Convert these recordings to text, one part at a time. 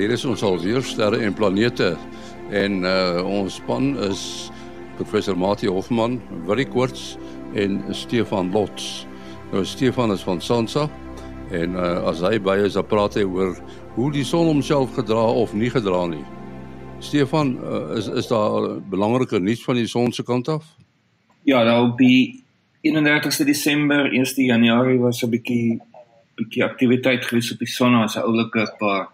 Hier is ons alweer sterre en planete en uh ons span is professor Mati Hofman, Willie Koorts en Stefan Lots. Nou Stefan is van Sansa en uh, as hy by is, dan praat hy oor hoe die son homself gedra of nie gedra nie. Stefan, uh, is is daar belangrike nuus van die son se kant af? Ja, daar op die 31ste Desember, 1 Januarie was 'n bietjie bietjie aktiwiteit gewees op die son, as 'n oulike paar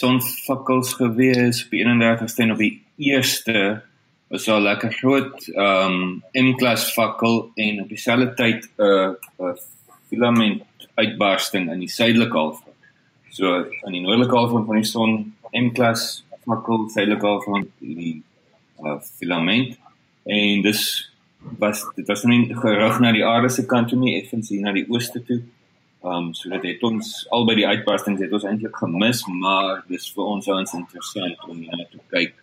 sonvakkels gewees op die 31ste en op die 1ste was al lekker groot ehm um, M-klas fakkel en op dieselfde tyd 'n uh, uh, filament uitbarsting in die suidelike halfrond. So aan die noordelike halfrond van die son M-klas fakkel, suidelike halfrond die uh, filament en dis was dit was nie gerig na die aarde se kant toe nie, effens hier na die ooste toe. Ehm um, so dat het ons al by die uitbarstings het ons eintlik gemis, maar dis vir ons ouens interessant om na te kyk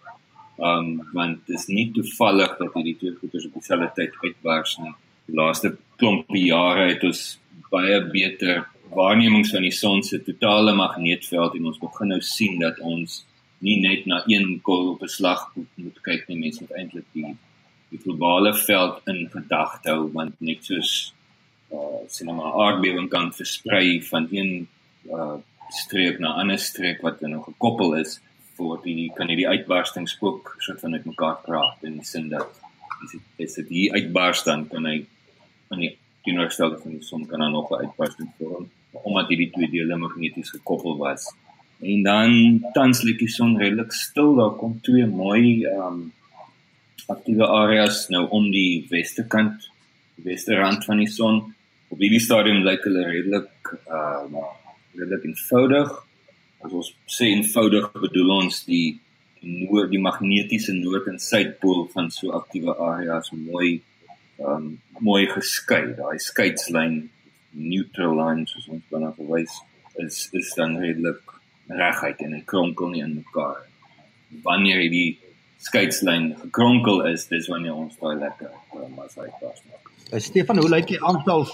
Um want dit is nie toevallig dat hierdie twee goeders op dieselfde tyd uitbars nie. Die laaste klompie jare het ons baie beter waarnemings van die son se totale magneetveld en ons begin nou sien dat ons nie net na een kol op 'n slag moet kyk nie, mense moet eintlik die die globale veld in gedagte hou want net soos uh sien maar aardbewing kan versprei van een uh streek na 'n ander streek wat nou gekoppel is word die kan hierdie uitbarstings ook soort van uitmekaar praat in die sin dat is dit hier uitbars dan kan hy aan die teenoorgestelde van die son kan dan nog 'n uitbarsting vorm omdat hierdie twee dele magneties gekoppel was. En dan tans lê die son redelik stil daar kom twee mooi ehm um, aktiewe areas nou om die westerkant die westerrand van die son. Op hierdie stadium lyk hulle redelik uh, redelik eenvoudig. As ons sê eenvoudig bedoel ons die noord die magnetiese noord en suidpool van so aktiewe areas mooi um mooi geskei. Daai skeidslyn neutral line soos ons dan verwys is is dan redelik reguit en hy kronkel nie in mekaar. Wanneer die skeidslyn gekronkel is dis wanneer ons daai lekker um, as hy pas Stefan hoe lyk die aantal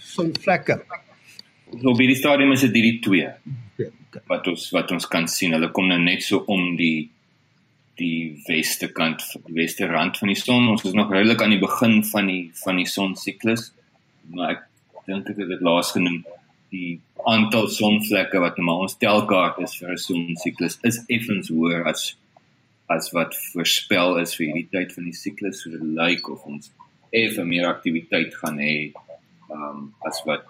sonvlekke so by die stadium is dit hierdie twee. Wat ons wat ons kan sien. Hulle kom nou net so om die die weste kant die weste rand van die son. Ons is nog redelik aan die begin van die van die son siklus maar ek dink ek het dit laas genoem. Die aantal sonvlekke wat nou maar ons telkaart is vir 'n son siklus is effens hoër as as wat voorspel is vir hierdie tyd van die siklus so dit lyk of ons effe meer aktiwiteit gaan hê um, as wat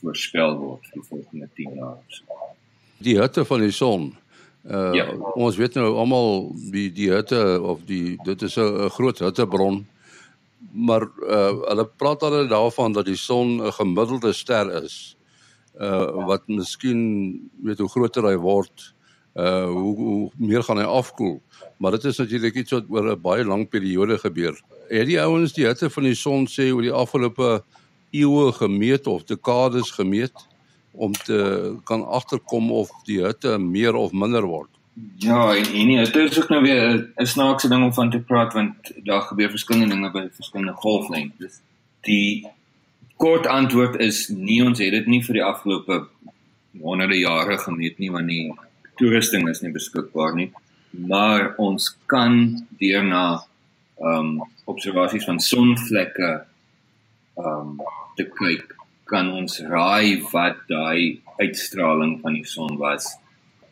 voorspel word vir die volgende 10 jaar. Die hitte van die son. Uh ja. ons weet nou almal die die hitte of die dit is 'n groot hittebron. Maar uh hulle praat al daarvan dat die son 'n gemiddelde ster is. Uh wat miskien weet hoe groter hy word, uh hoe, hoe meer gaan hy afkoel. Maar dit is natuurlik iets wat oor 'n baie lang periode gebeur. Het die ouens die hitte van die son sê oor die afgelope eeue gemeet of dekades gemeet om te kan agterkom of die hitte meer of minder word. Ja, en, en nee, dit is ook nou weer 'n snaakse ding om van te praat want daar gebeur verskillende dinge by verskillende golflengtes. Die kort antwoord is nie ons het dit nie vir die afgelope honderde jare gemeet nie want die toerusting is nie beskikbaar nie. Maar ons kan deur na ehm um, observasies van sonvlekke ehm um, te kyk kan ons raai wat daai uitstraling van die son was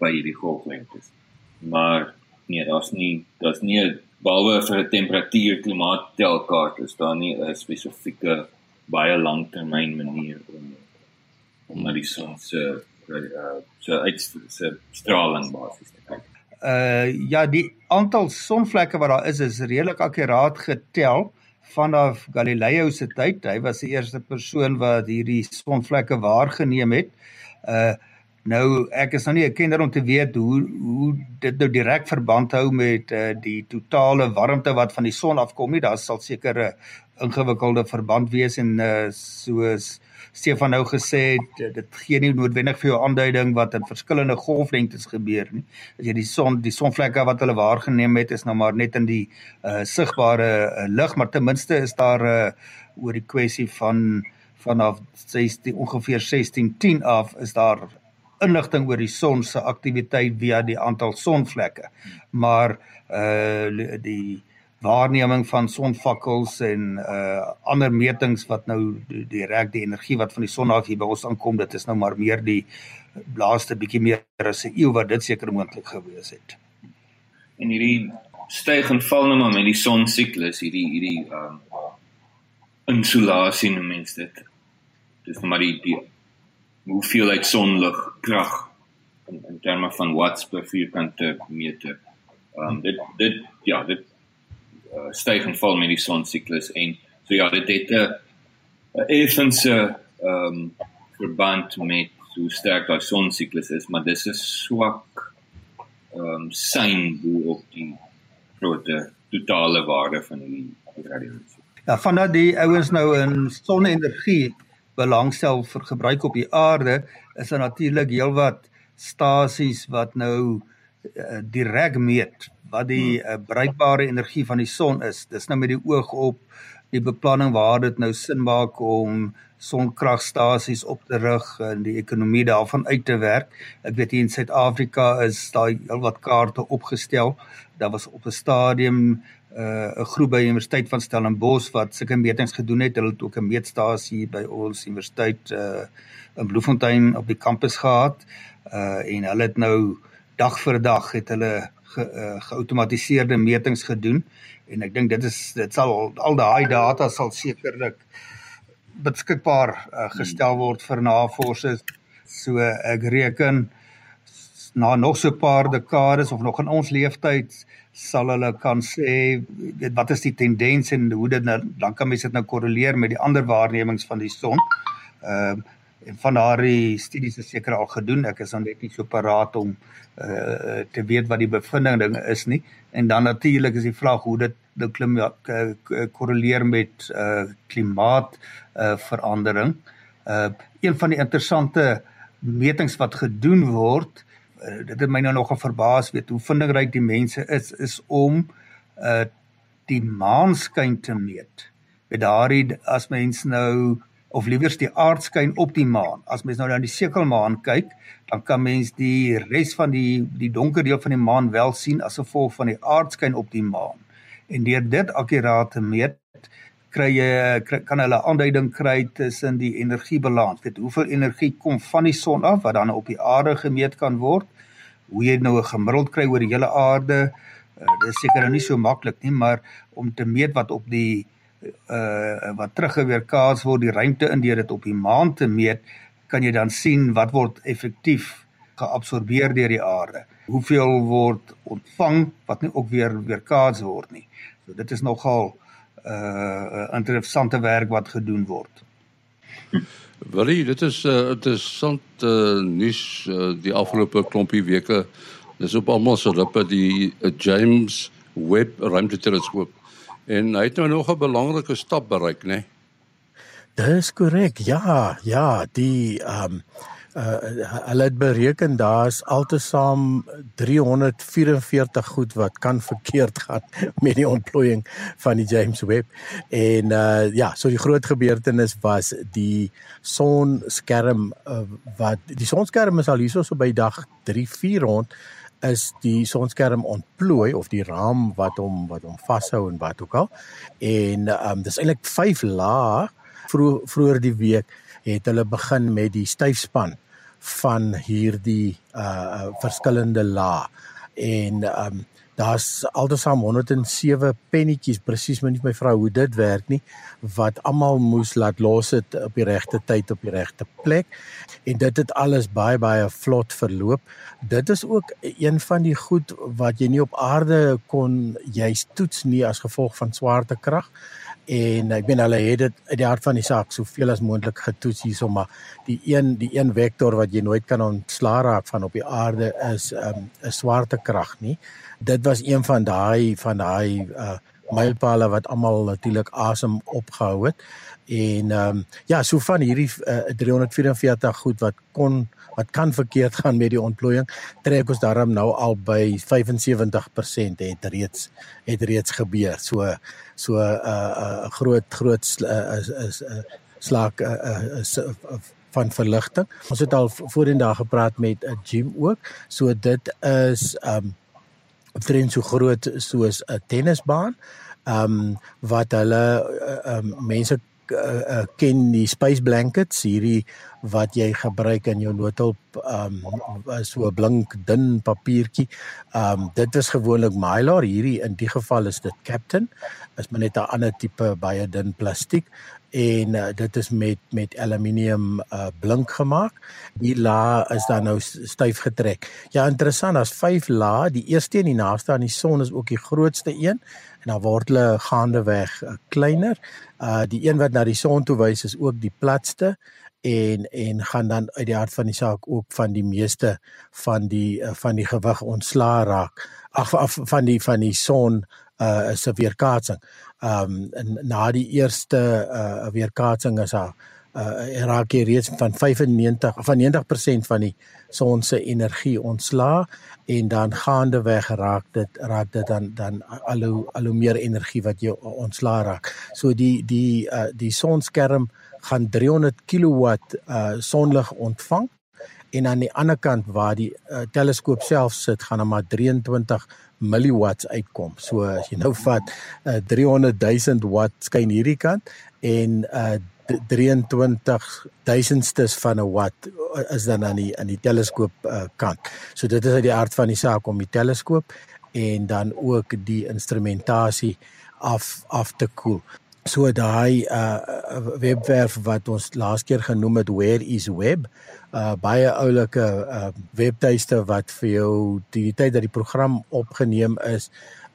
by hierdie golflengtes. Maar nee, daar's nie daar's nie behalwe vir 'n temperatuur klimaat telkaart is daar nie 'n spesifieke baie langtermyn manier om om na die son se uh, se uitstraling straling basies te kyk. Uh ja, die aantal sonvlekke wat daar is is redelik akkuraat getel vanaf Galileo se tyd. Hy was die eerste persoon wat hierdie sonvlekke waargeneem het. Uh nou ek is nou nie 'n kenner om te weet hoe hoe dit nou direk verband hou met uh die totale warmte wat van die son afkom nie. Daar sal seker 'n ingewikkelde verband wees en uh soos Stefan nou gesê het dit gee nie noodwendig vir jou aanduiding wat in verskillende golflengtes gebeur nie. As jy die son die sonvlekke wat hulle waargeneem het is nou maar net in die uh sigbare uh, lig, maar ten minste is daar 'n uh, oor die kwessie van vanaf 16 ongeveer 1610 af is daar inligting oor die son se aktiwiteit via die aantal sonvlekke. Maar uh die waarneming van sonvakkels en uh ander metings wat nou direk die energie wat van die son af hier by ons aankom, dit is nou maar meer die laaste bietjie meer as 'n eeu wat dit seker moontlik gewees het. En hierdie styg en val nou maar met die son siklus, hierdie hierdie um insolasie noem mens dit. Dis nou maar die, die hoeveelheid sonlig krag in, in terme van watts per vierkante meter. Um dit dit ja, dit uh, styg en val met die son siklus en so ja, dit het 'n 'n effense um verband met hoe sterk daai son siklus is, maar dis 'n swak um sein bo op die groot totale waarde van die radiasie. Ja, vandat die ouens nou in sonne-energie belangstel vir gebruik op die aarde, is daar natuurlik heelwat stasies wat nou uh, direk meet wat die uh, bruikbare energie van die son is. Dis nou met die oog op die beplanning waar dit nou sin maak om sonkragstasies op te rig en die ekonomie daarvan uit te werk. Ek weet hier in Suid-Afrika is daai heelwat kaarte opgestel. Daar was op 'n stadium uh, 'n groep by Universiteit van Stellenbosch wat sulke metings gedoen het. Hulle het ook 'n meetstasie by ons universiteit uh, in Bloemfontein op die kampus gehad. Uh, en hulle het nou dag vir dag het hulle ge, uh, geautomatiseerde metings gedoen en ek dink dit is dit sal al daai data sal sekerlik beskikbaar uh, gestel word vir navorsers. So ek reken na nog so 'n paar dekades of nog in ons leeftyd sal hulle kan sê wat is die tendens en hoe dit nou dan kan mense dit nou korreleer met die ander waarnemings van die son. Ehm uh, en van daardie studies is seker al gedoen. Ek is dan net nie so paraat om uh te weet wat die bevindinge is nie. En dan natuurlik is die vraag hoe dit nou klim korreleer met uh klimaat uh verandering. Uh een van die interessante metings wat gedoen word, uh, dit het my nou nogal verbaas weet hoe vindingryk die mense is is om uh die maanskyn te meet. Met daardie as mens nou of liewers die aardskyn op die maan. As mens nou na die sekelmaan kyk, dan kan mens die res van die die donker deel van die maan wel sien as gevolg van die aardskyn op die maan. En deur dit akkuraat te meet, kry jy kan hulle aanduiding kry tussen die energiebalans. Dit hoeveel energie kom van die son af wat dan op die aarde gemeet kan word. Hoe jy nou 'n gemiddeld kry oor die hele aarde, uh, dis seker nou nie so maklik nie, maar om te meet wat op die uh wat teruggeweerkaats word die ruimte in deur dit op die maan te meet, kan jy dan sien wat word effektief geabsorbeer deur die aarde. Hoeveel word ontvang wat nie ook weer weerkaats word nie. So dit is nogal interessante werk wat gedoen word. Willie, dit is 'n uh, interessante uh, nuus uh, die afgelope klompie weke. Dis op almal se lippe die uh, James Webb ruimteteleskoop En hy het nou nog 'n belangrike stap bereik, né? Nee? Dis korrek. Ja, ja, die ehm um, uh hulle het bereken daar's altesaam 344 goed wat kan verkeerd gaan met die ontplooiing van die James Webb. En uh ja, so die groot gebeurtenis was die sonskerm uh, wat die sonskerm is al hierso so by dag 3 4 rond is die sonskerm ontplooi of die raam wat hom wat hom vashou en wat ook al. En um, dis eintlik 5 lae vroeër vroeër die week het hulle begin met die styfspan van hierdie uh verskillende lae. En um, daar's altesaam 107 pennetjies presies met my vrou hoe dit werk nie wat almal moes laat los het op die regte tyd op die regte plek. En dit het alles baie baie vlot verloop. Dit is ook een van die goed wat jy nie op aarde kon juist toets nie as gevolg van swaartekrag en ek meen hulle het dit uit die hart van die saak soveel as moontlik getoets hierso maar die een die een vektor wat jy nooit kan ontslaa raak van op die aarde is 'n um, 'n swaartekrag nie. Dit was een van daai van daai uh mylpale wat almal natuurlik asem opgehou het. En ehm um, ja so van hierdie uh, 344 goed wat kon wat kan verkeerd gaan met die ontplooiing trek ons daarom nou al by 75% het reeds het reeds gebeur so so 'n uh, uh, groot groot uh, is uh, 'n uh, uh, uh, van verligting. Ons het al voorheen daar gepraat met 'n gym ook. So dit is um omtrent so groot soos 'n tennisbaan. Um wat hulle um mense uh, uh, ken die space blankets hierdie wat jy gebruik in jou noodhulp um so 'n blink dun papiertjie. Um dit is gewoonlik mylar hierdie in die geval is dit captain is maar net 'n ander tipe baie dun plastiek en uh, dit is met met aluminium uh, blink gemaak. Die la is dan nou styf getrek. Ja, interessant, as 5 la, die eerste en die naaste aan die son is ook die grootste een en dan word hulle gaande weg uh, kleiner. Uh die een wat na die son toe wys is ook die platste en en gaan dan uit die hart van die saak ook van die meeste van die uh, van die gewig ontslaa raak. Ag af van die van die son uh se weerkaatsing. Um na die eerste uh weerkaatsing is daar uh raak jy reeds van 95 van 90% van die son se energie ontslaa en dan gaande weg raak dit raak dit dan dan al hoe al hoe meer energie wat jy ontslaa raak. So die die uh die sonskerm gaan 300 kW uh sonlig ontvang en aan die ander kant waar die uh, teleskoop self sit gaan hom maar 23 milliwatts uitkom. So as jy nou vat uh, 300 000 watt skyn hierdie kant en uh 23 duisendstes van 'n watt is dan aan die aan die teleskoop uh, kant. So dit is uit die aard van die saak om die teleskoop en dan ook die instrumentasie af af te koel. So daai uh webwerf wat ons laas keer genoem het Where is Web, uh baie oulike uh webtuiste wat vir jou die tyd dat die program opgeneem is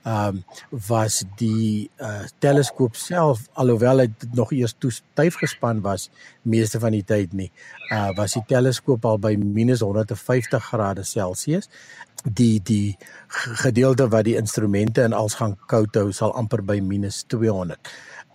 um was die uh teleskoop self alhoewel dit nog eers toe styf gespan was meeste van die tyd nie. Uh was die teleskoop al by minus 150 grade Celsius. Die die gedeelte wat die instrumente in als gaan koud hou sal amper by minus 200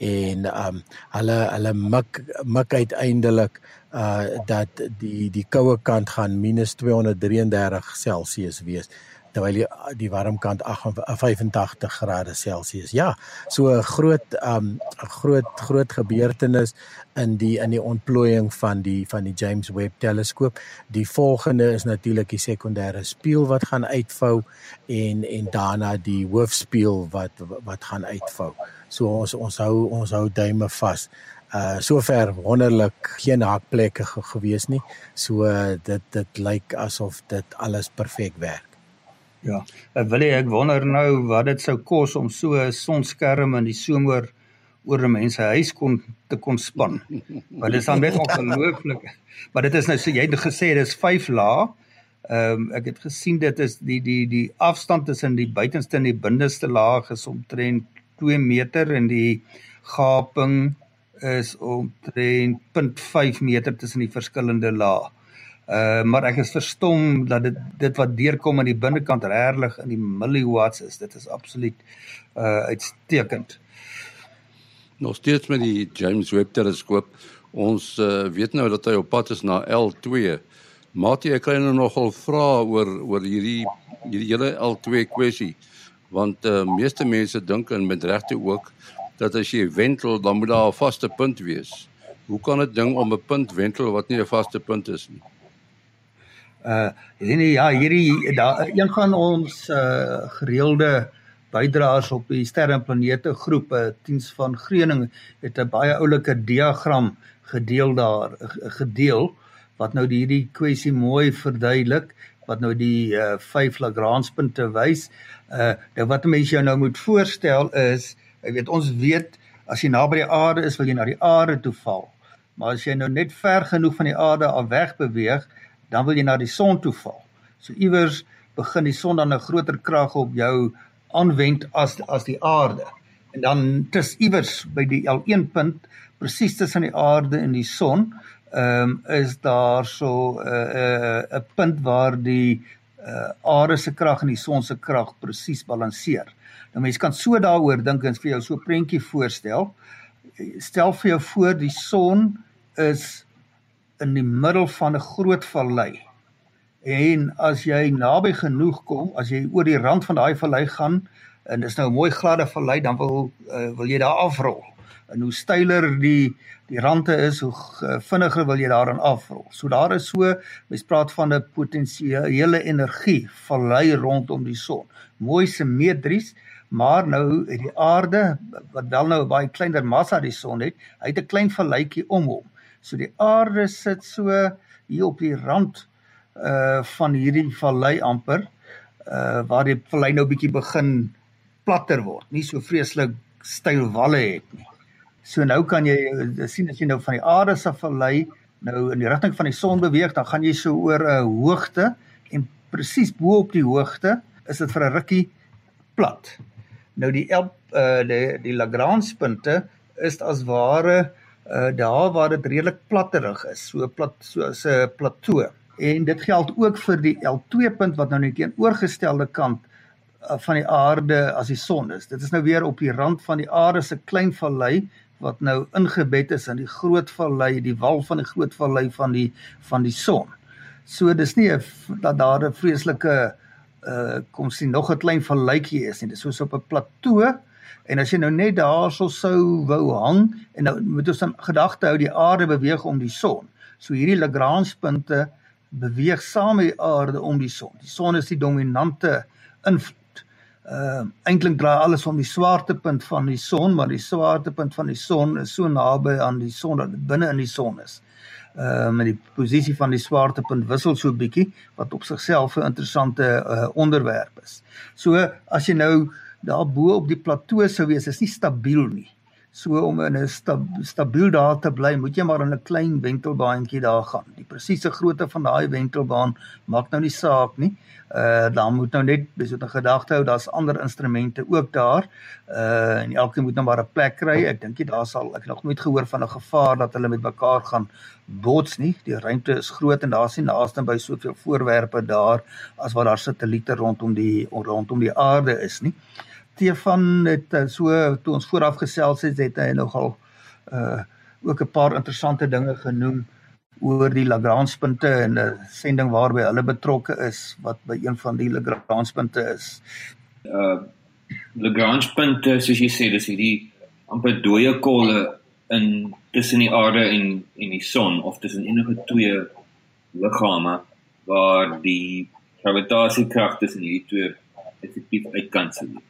en um hulle hulle mik mik uiteindelik uh dat die die koue kant gaan minus 233 Celsius wees terwyl die die warm kant 85 grade Celsius. Ja, so 'n groot um 'n groot groot gebeurtenis in die in die ontplooiing van die van die James Webb teleskoop. Die volgende is natuurlik die sekondêre spieël wat gaan uitvou en en daarna die hoofspieël wat wat gaan uitvou. So ons ons hou ons hou duime vas. Uh sover wonderlik geen hakplekke gewees nie. So dit dit lyk asof dit alles perfek werk. Ja. Ek wil ek wonder nou wat dit sou kos om so 'n sonskerm in die somer oor 'n mens se huis kon te kon span. Want dit is dan net ongelooflik. Maar dit is nou so jy het gesê dis 5 lae. Ehm um, ek het gesien dit is die die die afstand tussen die buitenste en die binneste laag is omtrent 2 meter en die gaping is omtrent 0.5 meter tussen die verskillende lae. Uh maar ek is verstom dat dit dit wat deurkom aan die binnekant regtig in die milliwatts is. Dit is absoluut uh uitstekend. Nog steeds met die James Webb teleskoop. Ons uh, weet nou dat hy op pad is na L2. Matie, ek kry nou nogal vrae oor oor hierdie hierdie hele L2 kwessie. Want uh meeste mense dink en met regte ook dat as jy wentel, dan moet daar 'n vaste punt wees. Hoe kan dit ding om 'n punt wentel wat nie 'n vaste punt is nie? Uh nee ja, hierdie daar een van ons uh gereelde bydraers op die sterre en planete groepe diens van Greuning het 'n baie oulike diagram gedeel daar gedeel wat nou hierdie kwessie mooi verduidelik wat nou die uh vyf Lagrange punte wys. Uh nou wat mense jou nou moet voorstel is, ek weet ons weet as jy naby die aarde is, wil jy na die aarde toe val. Maar as jy nou net ver genoeg van die aarde af weg beweeg, dan wil jy na die son toe val. So iewers begin die son dan 'n groter krag op jou aanwend as as die aarde. En dan tis iewers by die L1 punt presies tussen die aarde en die son, ehm um, is daar so 'n uh, 'n uh, 'n punt waar die uh, aarde se krag en die son se krag presies balanseer. Nou mense kan so daaroor dink en vir jou so 'n prentjie voorstel. Stel vir jou voor die son is in die middel van 'n groot vallei. En as jy naby genoeg kom, as jy oor die rand van daai vallei gaan en dis nou 'n mooi gladde vallei, dan wil uh, wil jy daar afrol. En hoe styler die die rande is, hoe vinniger wil jy daarin afrol. So daar is so, mens praat van 'n potensiële energie vallei rondom die son. Mooi simmetries, maar nou het die aarde wat wel nou 'n baie kleiner massa die son het, hy het 'n klein valleitjie om hom. So die aarde sit so hier op die rand uh van hierdie vallei amper uh waar die vallei nou bietjie begin platter word, nie so vreeslik styl walle het nie. So nou kan jy uh, sien as jy nou van die aarde se vallei nou in die rigting van die son beweeg, dan gaan jy so oor 'n hoogte en presies bo op die hoogte is dit vir 'n rukkie plat. Nou die uh die die Lagrange punte is as ware uh daar waar dit redelik platterig is, so plat soos 'n plateau. En dit geld ook vir die L2 punt wat nou net teenoorgestelde kant uh, van die aarde as die son is. Dit is nou weer op die rand van die aarde se klein vallei wat nou ingebed is in die groot vallei, die wal van die groot vallei van die van die son. So dis nie 'n dat daar 'n vreeslike uh kom sien nog 'n klein valleitjie is nie. Dis soos op 'n plateau En as jy nou net daarso sou wou hang en nou moet ons dan gedagte hou die aarde beweeg om die son. So hierdie Lagrange punte beweeg saam met die aarde om die son. Die son is die dominante invloed. Ehm uh, eintlik draai alles om die swaartepunt van die son, maar die swaartepunt van die son is so naby aan die son dat dit binne in die son is. Ehm uh, met die posisie van die swaartepunt wissel so bietjie wat op sigself 'n interessante uh, onderwerp is. So as jy nou daar bo op die plateau sou wees is nie stabiel nie. So om in 'n stab, stabiel daar te bly, moet jy maar in 'n klein wentelbaantjie daar gaan. Die presiese grootte van daai wentelbaan maak nou nie saak nie. Uh dan moet nou net beso 'n gedagte hou, daar's ander instrumente ook daar. Uh en elkeen moet nou maar 'n plek kry. Ek dink jy daar sal ek nog nooit gehoor van 'n gevaar dat hulle met mekaar gaan bots nie. Die ruimte is groot en daar's nie naaste by soveel voorwerpe daar as wat daar satelliete rondom die rondom die aarde is nie. Uh Stefan het eh, so toe ons vooraf gesels het, het hy nogal uh ook 'n paar interessante dinge genoem oor die Lagrange punte en 'n sending waarby hulle betrokke is wat by een van die Lagrange punte is. Uh Lagrange punte soos jy sê, dis hierdie amper dooie kolle in tussen die aarde en en die son of tussen enige twee liggame waar die gravitasiekrag tussen hierdie twee effektief uitkansel word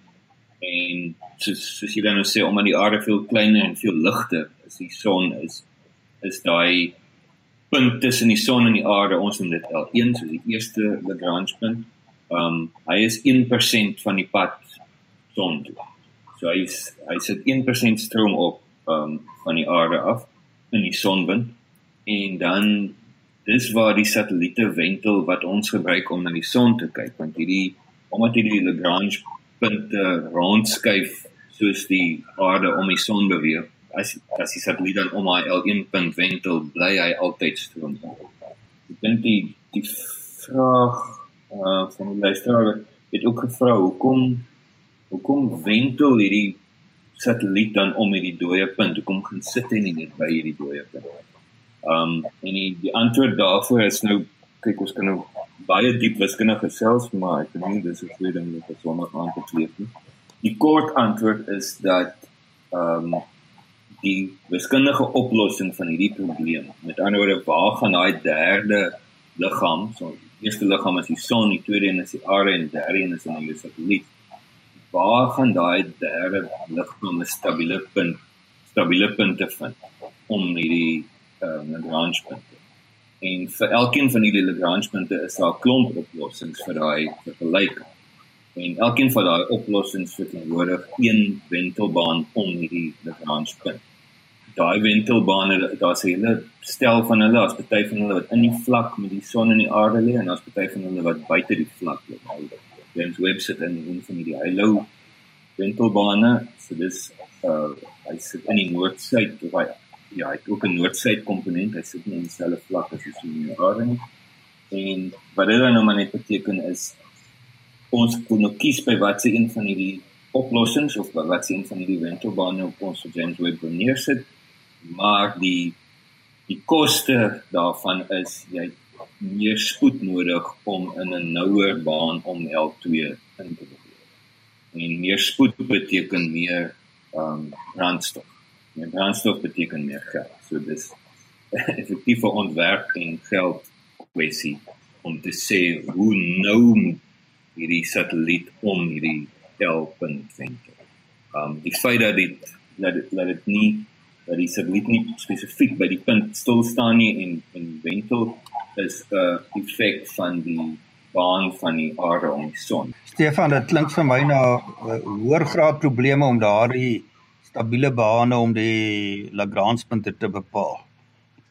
en soos soos jy dan nou sê omdat die aarde veel kleiner en veel ligter is die son is is daai punt tussen die son en die aarde ons noem dit L1 so die eerste Lagrange punt. Um hy is 1% van die pad son toe. So hy is, hy sit 1% stroom op um van die aarde af in die sonwind en dan dis waar die satelliete wentel wat ons gebruik om na die son te kyk want hierdie omdat hierdie Lagrange punte rondskuif soos die aarde om die son beweeg. As as die satelliet dan om hy L1 punt wentel, bly hy altyd stroom. Ek dink die die vraag uh van die luisteraar het ook gevra hoekom hoekom wentel hierdie satelliet dan om hierdie dooie punt? Hoekom gaan sit hy nie net by hierdie dooie punt? Um en die die antwoord daarvoor is nou kyk ons kan nou baie diep wiskundige gesels maar ek dink dis 'n goeie ding om dit sommer aan te kleef. Die kort antwoord is dat ehm um, die wiskundige oplossing van hierdie probleem. Met ander woorde, waar gaan daai derde liggaam, so die eerste liggaam is die son, die tweede een is die aarde en die derde een is 'n satelliet. Waar gaan daai derde liggaam 'n stabiele punt, stabiele punt te vind om hierdie ehm um, Lagrange punt en vir elkeen van hierdie Lagrange punte is daar 'n klomp oplossings vir daai vergelyking. En elkeen van daai oplossings verteenwoordig een wentelbaan om hierdie Lagrange punt. Daai wentelbane, daar's 'n stel van hulle, as party van hulle wat in die vlak met die son en die aarde lê en as party van hulle wat buite die vlak lê. James Webb sit in een van die halo wentelbane, so dis uh hy sit in die noord-suid of hy ja, hy het ook 'n noord-suid komponent. Hy sit nie in dieselfde vlak as die son nie. En wat dit nou maar net beteken is ons kon nou kies by watse een van hierdie oplossings of by watse een van hierdie wentelbane op ons James Webb neersit. Maar die die koste daarvan is jy meer spoed nodig om in 'n nouer baan om L2 in te beweeg. En meer spoed beteken meer ehm um, brandstof En brandstof beteken meer geld. So dis effektiewe ontwerp en geld kwessie om te sê hoe nou hierdie satelliet om hierdie L-punt venster. Um die feit dat dit dat dit dat dit nie dat die satelliet nie spesifiek by die punt stil staan nie en en wentel is 'n uh, effek van die baan van die aarde om die son. Stefan, dit klink vir my na uh, hoër graad probleme om daardie stabiele bane om die Lagrange punte te bepaal.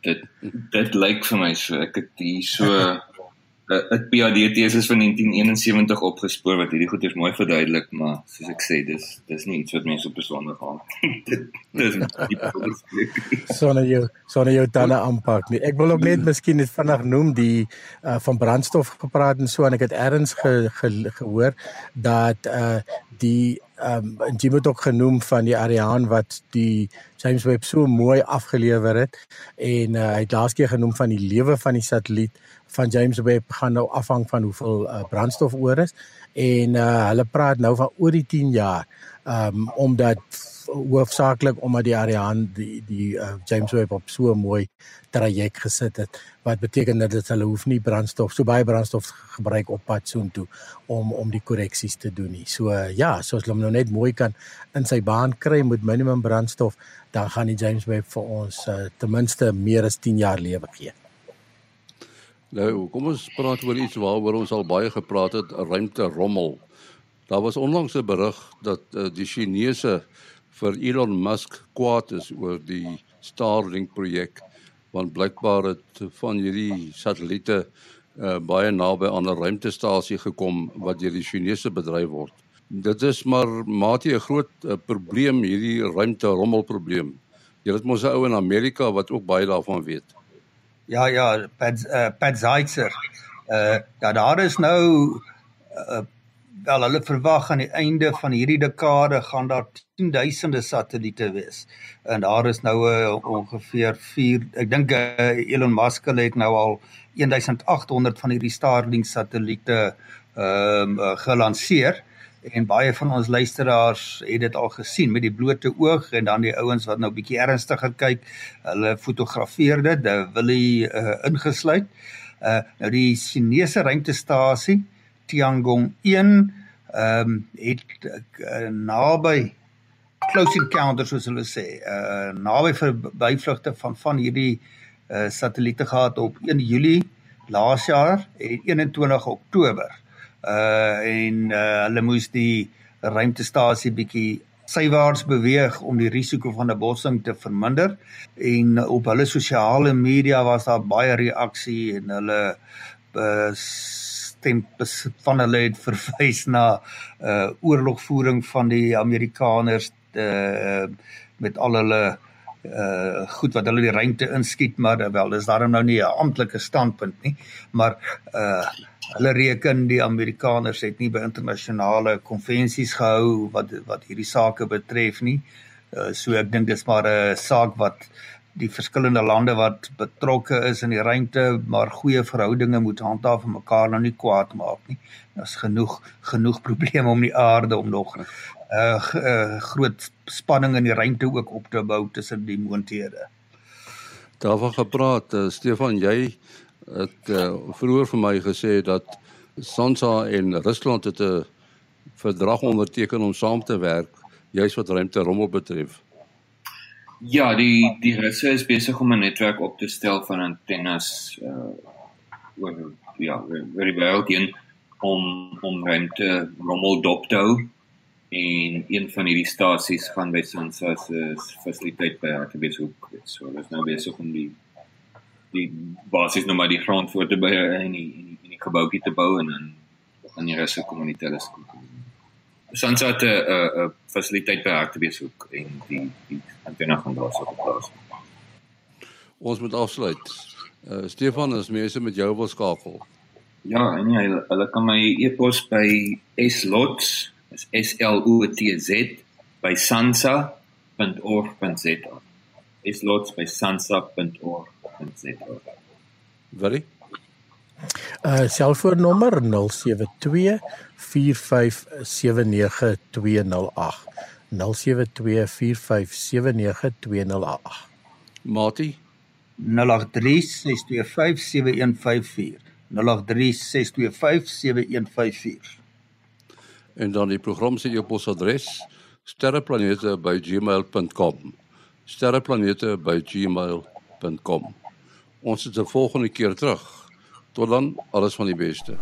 Dit dit lyk vir my so ek het hier so 'n PhD teses van 1971 opgespoor wat hierdie goeders mooi verduidelik, maar soos ek sê, dis dis nie iets wat mense op besonder gaan. dit dis sonder jou sonder jou tande aanpak nie. Ek wil ook net miskien net vinnig noem die uh, van brandstof gepraat en so en ek het eers ge, ge, gehoor dat uh die ehm um, jy moet ook genoem van die Ariane wat die James Webb so mooi afgelewer het en uh, hy het laas keer genoem van die lewe van die satelliet van James Webb gaan nou afhang van hoeveel uh, brandstof oor is en uh, hulle praat nou van oor die 10 jaar um, omdat hoofsaaklik omdat die Ariane die die uh, James Webb op so 'n mooi traject gesit het wat beteken dat hulle hoef nie brandstof so baie brandstof gebruik op pad soontoe om om die korreksies te doen nie. So uh, ja, soos hulle nou net mooi kan in sy baan kry met minimum brandstof, dan gaan die James Webb vir ons uh, ten minste meer as 10 jaar lewe gee. Nou, kom ons praat oor iets waaroor ons al baie gepraat het, ruimte rommel. Daar was onlangs 'n berig dat uh, die Chinese vir Elon Musk kwaad is oor die Starlink projek want blykbaar het van hierdie satelliete uh, baie naby aan 'n ruimtestasie gekom wat deur die Chinese bedryf word. Dit is maar maatie 'n groot uh, probleem hierdie ruimte rommel probleem. Jy het mos 'n ou in Amerika wat ook baie daarvan weet. Ja ja, Pat uh, Pat Zeitzer. Uh ja, daar is nou uh, wel hulle verwag aan die einde van hierdie dekade gaan daar 10000de satelliete wees. En daar is nou uh, ongeveer 4 ek dink uh, Elon Musk het nou al 1800 van hierdie Starlink satelliete ehm um, uh, gelanseer en baie van ons luisteraars het dit al gesien met die blote oog en dan die ouens wat nou bietjie ernstiger kyk, hulle fotografeer dit, hulle wil uh, ingesluit. Uh nou die Chinese ruimtestasie Tiangong 1 ehm um, het uh, naby close encounter soos hulle sê, uh naby verbyvlugte van van hierdie uh satelliete gehad op 1 Julie laas jaar en 21 Oktober. Uh en uh, hulle moes die ruimtestasie bietjie sywaarts beweeg om die risiko van 'n botsing te verminder. En op hulle sosiale media was daar baie reaksie en hulle uh, stem van hulle het verwys na uh oorlogvoering van die Amerikaners uh, met al hulle uh goed wat hulle die ruimte inskiet maar wel dis daarom nou nie 'n amptelike standpunt nie maar uh hulle reken die Amerikaners het nie by internasionale konvensies gehou wat wat hierdie saake betref nie. Uh, so ek dink dis maar 'n saak wat die verskillende lande wat betrokke is in die ruimte maar goeie verhoudinge moet handhaaf en mekaar nou nie kwaad maak nie. Daar's genoeg genoeg probleme om die aarde om nog 'n uh, uh, groot spanning in die ruimte ook op te bou tussen die moondhede. Daarvan gepraat, uh, Stefan, jy het uh, vroeër vir my gesê dat SANSA en Rusland het 'n verdrag onderteken om saam te werk juis wat ruimte rommel betref. Ja, die die Russe is besig om 'n netwerk op te stel van antennes uh oor ja, oor die wêreld heen om om ruimte rommel dop te hou en een van hierdie stasies gaan by SANSA se fasiliteit by Hartbeespoort. So, hulle is nou besig om die die basies nou maar die grond voor te by in die in die, die gebouetjie te bou en dan gaan die russe kommuniteit is. Ons het 'n 'n fasiliteit by harte besoek en die die antenne gaan daar so geplaas. Ons moet afsluit. Uh, Stefan, as mense met jou wil skakel. Ja, en ja, hulle, hulle kan my e-pos by slots, is S L O T Z by sansa.org.za. slots by sansa.org www.rsg.co.za. Uh selfoonnommer 0724579208. 0724579208. Mati 0836257154. 0836257154. En dan die program se e-posadres sterreplanete@gmail.com. sterreplanete@gmail.com. Ons is die volgende keer terug. Tot dan, alles van die beste.